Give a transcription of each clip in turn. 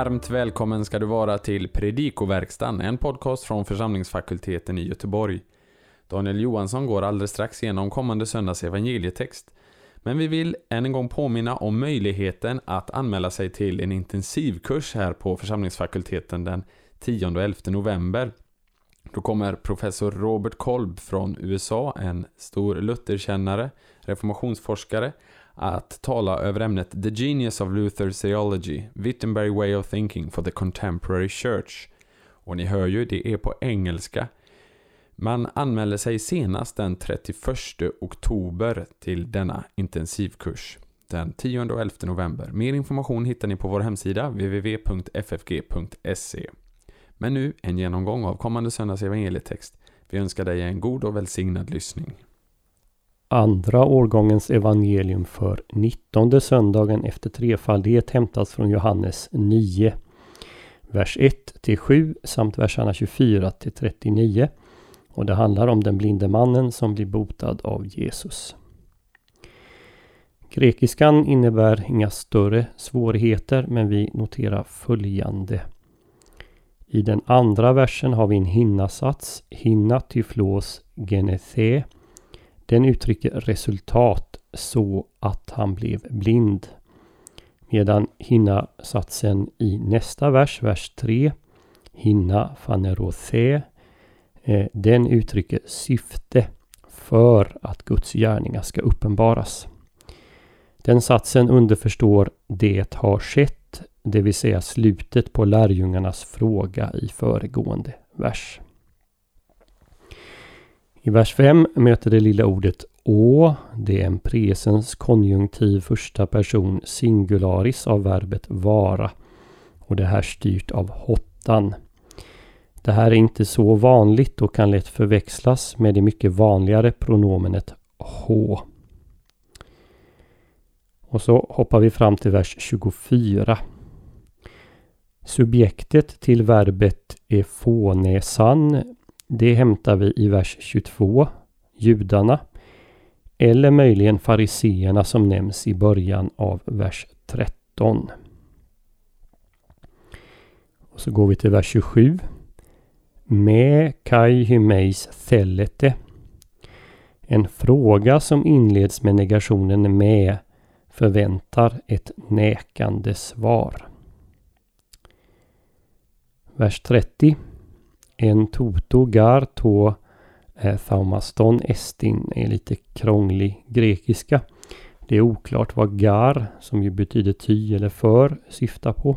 Varmt välkommen ska du vara till Predikoverkstan, en podcast från församlingsfakulteten i Göteborg. Daniel Johansson går alldeles strax igenom kommande söndags evangelietext. Men vi vill än en gång påminna om möjligheten att anmäla sig till en intensivkurs här på församlingsfakulteten den 10 och 11 november. Då kommer professor Robert Kolb från USA, en stor Lutherkännare, reformationsforskare, att tala över ämnet The Genius of Luther's Theology, Wittenberg Way of Thinking for the Contemporary Church. Och ni hör ju, det är på engelska. Man anmäler sig senast den 31 oktober till denna intensivkurs. Den 10 och 11 november. Mer information hittar ni på vår hemsida www.ffg.se. Men nu en genomgång av kommande söndags evangelietext. Vi önskar dig en god och välsignad lyssning. Andra årgångens evangelium för 19 söndagen efter trefaldighet hämtas från Johannes 9. Vers 1 till 7 samt verserna 24 till 39. Och det handlar om den blinde mannen som blir botad av Jesus. Grekiskan innebär inga större svårigheter men vi noterar följande. I den andra versen har vi en hinnasats, hinna tyflos genethe den uttrycker resultat så att han blev blind. Medan hinna-satsen i nästa vers, vers 3, hinna fanerothe, eh, den uttrycker syfte för att Guds gärningar ska uppenbaras. Den satsen underförstår det har skett, det vill säga slutet på lärjungarnas fråga i föregående vers. I vers 5 möter det lilla ordet å. Det är en presens konjunktiv första person singularis av verbet vara. Och det här styrt av hottan. Det här är inte så vanligt och kan lätt förväxlas med det mycket vanligare pronomenet h. Och så hoppar vi fram till vers 24. Subjektet till verbet är fånäsan det hämtar vi i vers 22, judarna. Eller möjligen fariseerna som nämns i början av vers 13. Och så går vi till vers 27. Me kai hymeis thelete. En fråga som inleds med negationen med förväntar ett nekande svar. Vers 30 en toto gar to eh, thaumaston estin är lite krånglig grekiska. Det är oklart vad gar, som ju betyder ty eller för, syftar på.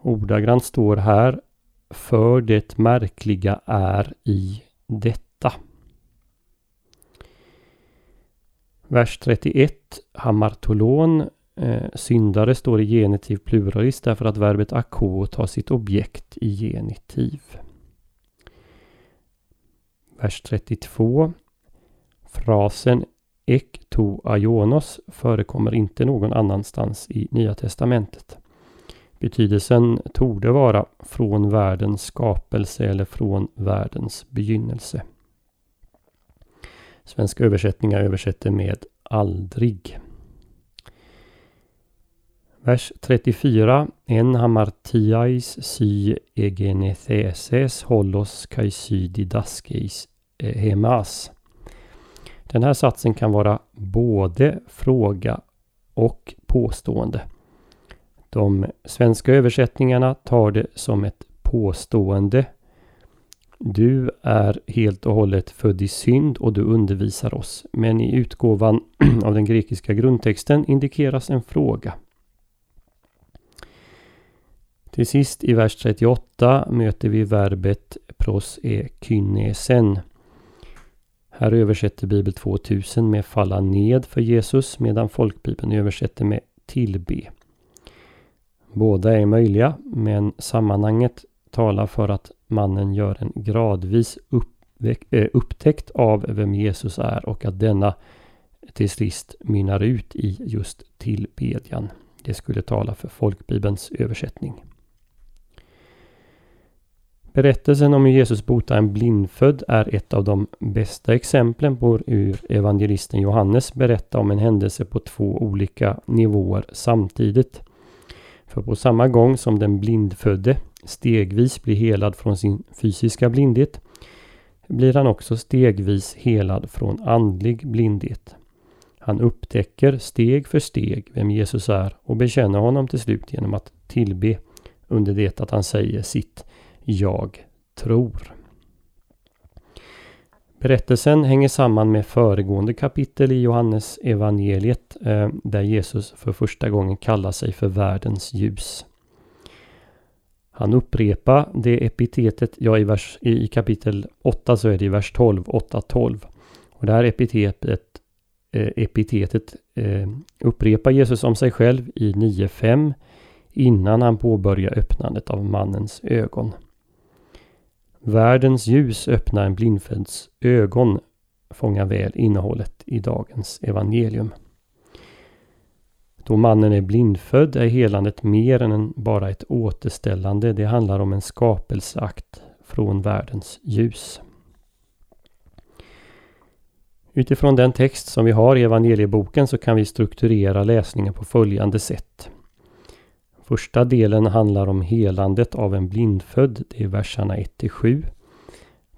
Ordagrant står här För det märkliga är i detta. Vers 31 Hamartolon eh, Syndare står i genitiv pluralis därför att verbet ako tar sitt objekt i genitiv vers 32. Frasen ek to aionos förekommer inte någon annanstans i Nya Testamentet. Betydelsen torde vara från världens skapelse eller från världens begynnelse. Svenska översättningar översätter med aldrig. Vers 34. En hamartiais sy egenetheses holos kaisy didaskeis eh, hemas. Den här satsen kan vara både fråga och påstående. De svenska översättningarna tar det som ett påstående. Du är helt och hållet född i synd och du undervisar oss. Men i utgåvan av den grekiska grundtexten indikeras en fråga. Till sist i vers 38 möter vi verbet pros e kynesen. Här översätter Bibel 2000 med falla ned för Jesus medan folkbibeln översätter med tillbe. Båda är möjliga men sammanhanget talar för att mannen gör en gradvis eh, upptäckt av vem Jesus är och att denna till sist mynnar ut i just tillbedjan. Det skulle tala för folkbibelns översättning. Berättelsen om hur Jesus botar en blindfödd är ett av de bästa exemplen på hur evangelisten Johannes berättar om en händelse på två olika nivåer samtidigt. För på samma gång som den blindfödde stegvis blir helad från sin fysiska blindhet blir han också stegvis helad från andlig blindhet. Han upptäcker steg för steg vem Jesus är och bekänner honom till slut genom att tillbe under det att han säger sitt jag tror. Berättelsen hänger samman med föregående kapitel i Johannes evangeliet eh, där Jesus för första gången kallar sig för världens ljus. Han upprepar det epitetet, ja i, vers, i kapitel 8 så är det i vers 12, 8-12. Och det här epitetet, eh, epitetet eh, upprepar Jesus om sig själv i 9.5 innan han påbörjar öppnandet av mannens ögon. Världens ljus öppnar en blindfödds ögon fångar väl innehållet i dagens evangelium. Då mannen är blindfödd är helandet mer än bara ett återställande. Det handlar om en skapelseakt från världens ljus. Utifrån den text som vi har i evangelieboken så kan vi strukturera läsningen på följande sätt. Första delen handlar om helandet av en blindfödd. Det är verserna 1-7.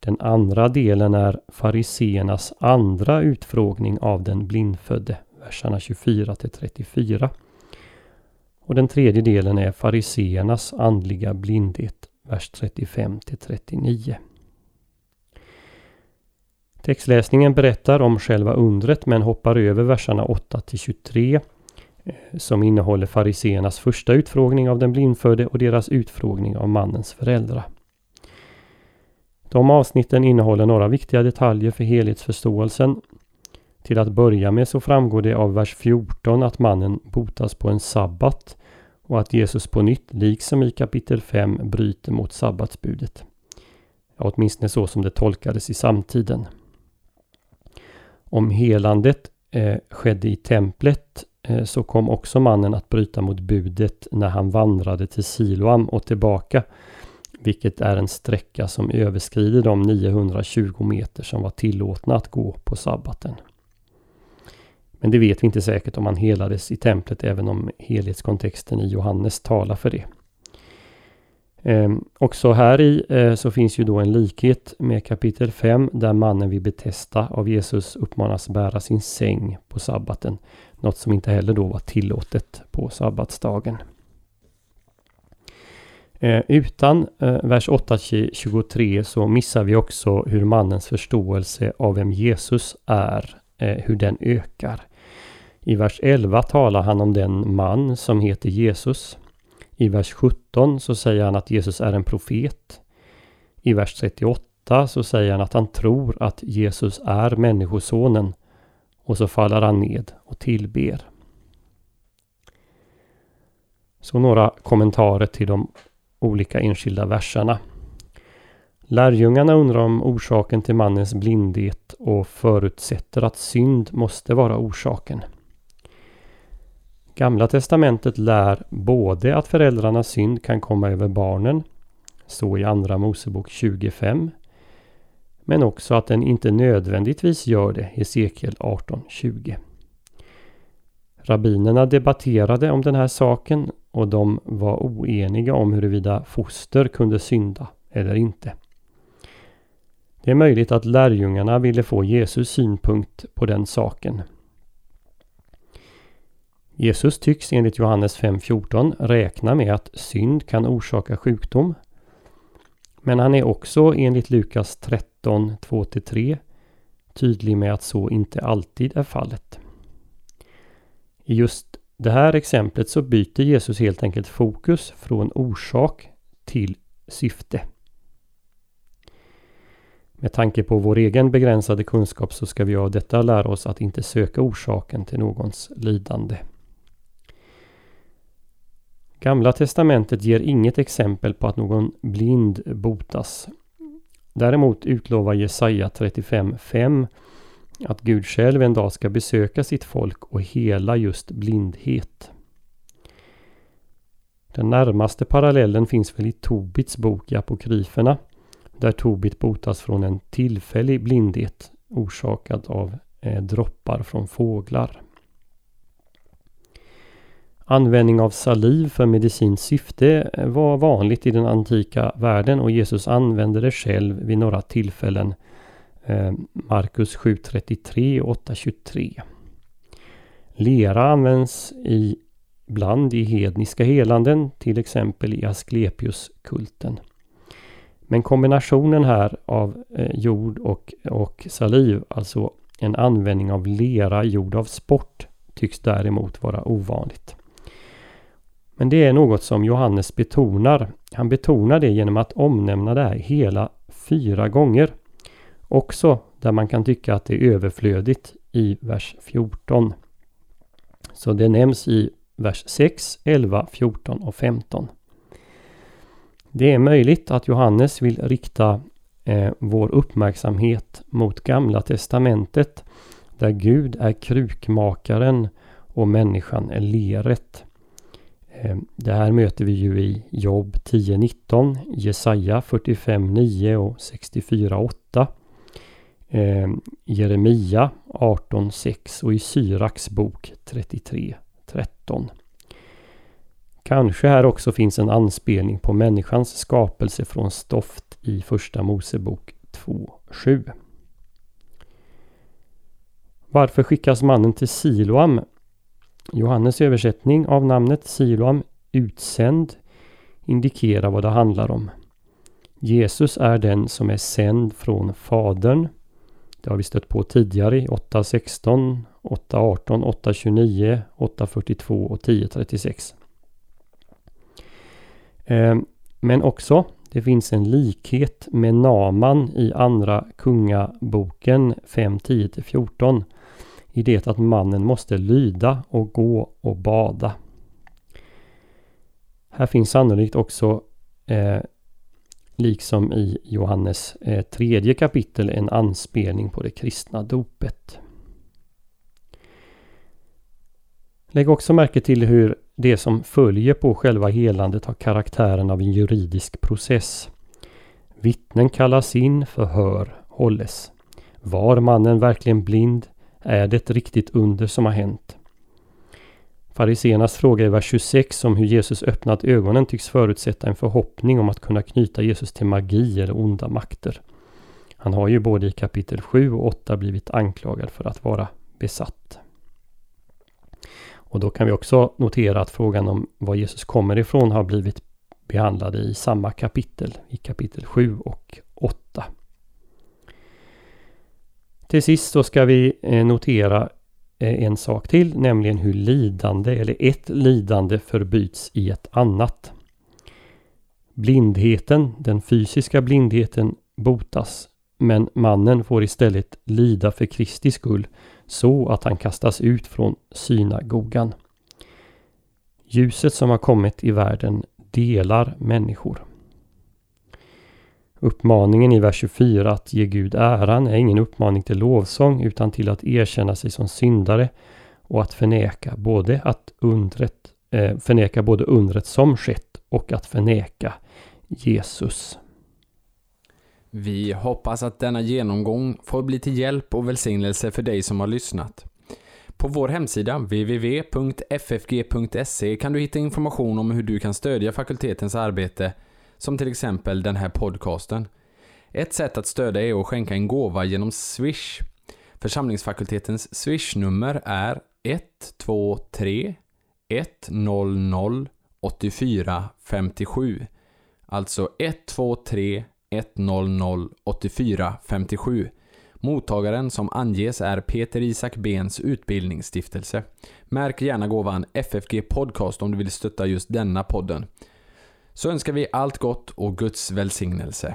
Den andra delen är fariseernas andra utfrågning av den blindfödde verserna 24-34. Och den tredje delen är fariseernas andliga blindhet, vers 35-39. Textläsningen berättar om själva undret men hoppar över verserna 8-23 som innehåller fariseernas första utfrågning av den blindfödde och deras utfrågning av mannens föräldrar. De avsnitten innehåller några viktiga detaljer för helhetsförståelsen till att börja med så framgår det av vers 14 att mannen botas på en sabbat och att Jesus på nytt, liksom i kapitel 5, bryter mot sabbatsbudet. Ja, åtminstone så som det tolkades i samtiden. Om helandet eh, skedde i templet Eh, så kom också mannen att bryta mot budet när han vandrade till Siloam och tillbaka, vilket är en sträcka som överskrider de 920 meter som var tillåtna att gå på sabbaten. Men det vet vi inte säkert om han helades i templet även om helhetskontexten i Johannes talar för det. Eh, också här i eh, så finns ju då en likhet med kapitel 5 där mannen vid Betesta av Jesus uppmanas bära sin säng på sabbaten. Något som inte heller då var tillåtet på sabbatsdagen. Eh, utan eh, vers 8-23 så missar vi också hur mannens förståelse av vem Jesus är eh, hur den ökar. I vers 11 talar han om den man som heter Jesus. I vers 17 så säger han att Jesus är en profet. I vers 38 så säger han att han tror att Jesus är Människosonen. Och så faller han ned och tillber. Så några kommentarer till de olika enskilda verserna. Lärjungarna undrar om orsaken till mannens blindhet och förutsätter att synd måste vara orsaken. Gamla testamentet lär både att föräldrarnas synd kan komma över barnen, så i Andra Mosebok 25, men också att den inte nödvändigtvis gör det, i Hesekiel 18.20. Rabbinerna debatterade om den här saken och de var oeniga om huruvida foster kunde synda eller inte. Det är möjligt att lärjungarna ville få Jesus synpunkt på den saken. Jesus tycks enligt Johannes 5.14 räkna med att synd kan orsaka sjukdom. Men han är också enligt Lukas 13, 2-3 tydlig med att så inte alltid är fallet. I just det här exemplet så byter Jesus helt enkelt fokus från orsak till syfte. Med tanke på vår egen begränsade kunskap så ska vi av detta lära oss att inte söka orsaken till någons lidande. Gamla testamentet ger inget exempel på att någon blind botas. Däremot utlovar Jesaja 35.5 att Gud själv en dag ska besöka sitt folk och hela just blindhet. Den närmaste parallellen finns väl i Tobits bok i Apokryferna där Tobit botas från en tillfällig blindhet orsakad av eh, droppar från fåglar. Användning av saliv för medicinskt syfte eh, var vanligt i den antika världen och Jesus använde det själv vid några tillfällen. Eh, Markus 7.33 och 8.23. Lera används ibland i hedniska helanden, till exempel i Asklepiuskulten. Men kombinationen här av eh, jord och, och saliv, alltså en användning av lera gjord av sport, tycks däremot vara ovanligt. Men det är något som Johannes betonar. Han betonar det genom att omnämna det här hela fyra gånger. Också där man kan tycka att det är överflödigt i vers 14. Så det nämns i vers 6, 11, 14 och 15. Det är möjligt att Johannes vill rikta eh, vår uppmärksamhet mot Gamla Testamentet där Gud är krukmakaren och människan är leret. Ehm, det här möter vi ju i Jobb 10.19, Jesaja 45.9 och 64.8. Ehm, Jeremia 18.6 och i Syraks bok 33.13. Kanske här också finns en anspelning på människans skapelse från stoft i Första Mosebok 2.7. Varför skickas mannen till Siloam? Johannes översättning av namnet Siloam, utsänd, indikerar vad det handlar om. Jesus är den som är sänd från Fadern. Det har vi stött på tidigare i 8.16, 8.18, 8.29, 8.42 och 10.36. Ehm, men också det finns en likhet med Naman i Andra Kungaboken 5.10-14 i det att mannen måste lyda och gå och bada. Här finns sannolikt också eh, liksom i Johannes eh, tredje kapitel en anspelning på det kristna dopet. Lägg också märke till hur det som följer på själva helandet har karaktären av en juridisk process. Vittnen kallas in, förhör hålles. Var mannen verkligen blind? Är det ett riktigt under som har hänt? Fariseernas fråga i vers 26 om hur Jesus öppnat ögonen tycks förutsätta en förhoppning om att kunna knyta Jesus till magi eller onda makter. Han har ju både i kapitel 7 och 8 blivit anklagad för att vara besatt. Och då kan vi också notera att frågan om var Jesus kommer ifrån har blivit behandlade i samma kapitel, i kapitel 7 och 8. Till sist så ska vi eh, notera eh, en sak till, nämligen hur lidande eller ett lidande förbyts i ett annat. Blindheten, den fysiska blindheten, botas. Men mannen får istället lida för Kristi skull så att han kastas ut från synagogan. Ljuset som har kommit i världen delar människor. Uppmaningen i vers 24 att ge Gud äran är ingen uppmaning till lovsång utan till att erkänna sig som syndare och att förneka både, att undret, eh, förneka både undret som skett och att förneka Jesus. Vi hoppas att denna genomgång får bli till hjälp och välsignelse för dig som har lyssnat. På vår hemsida www.ffg.se kan du hitta information om hur du kan stödja fakultetens arbete som till exempel den här podcasten. Ett sätt att stödja är att skänka en gåva genom Swish. Församlingsfakultetens Swish-nummer är 123 100 84 57. Alltså 123 100 84 57. Mottagaren som anges är Peter Isak Bens utbildningsstiftelse. Märk gärna gåvan FFG Podcast om du vill stötta just denna podden så önskar vi allt gott och Guds välsignelse.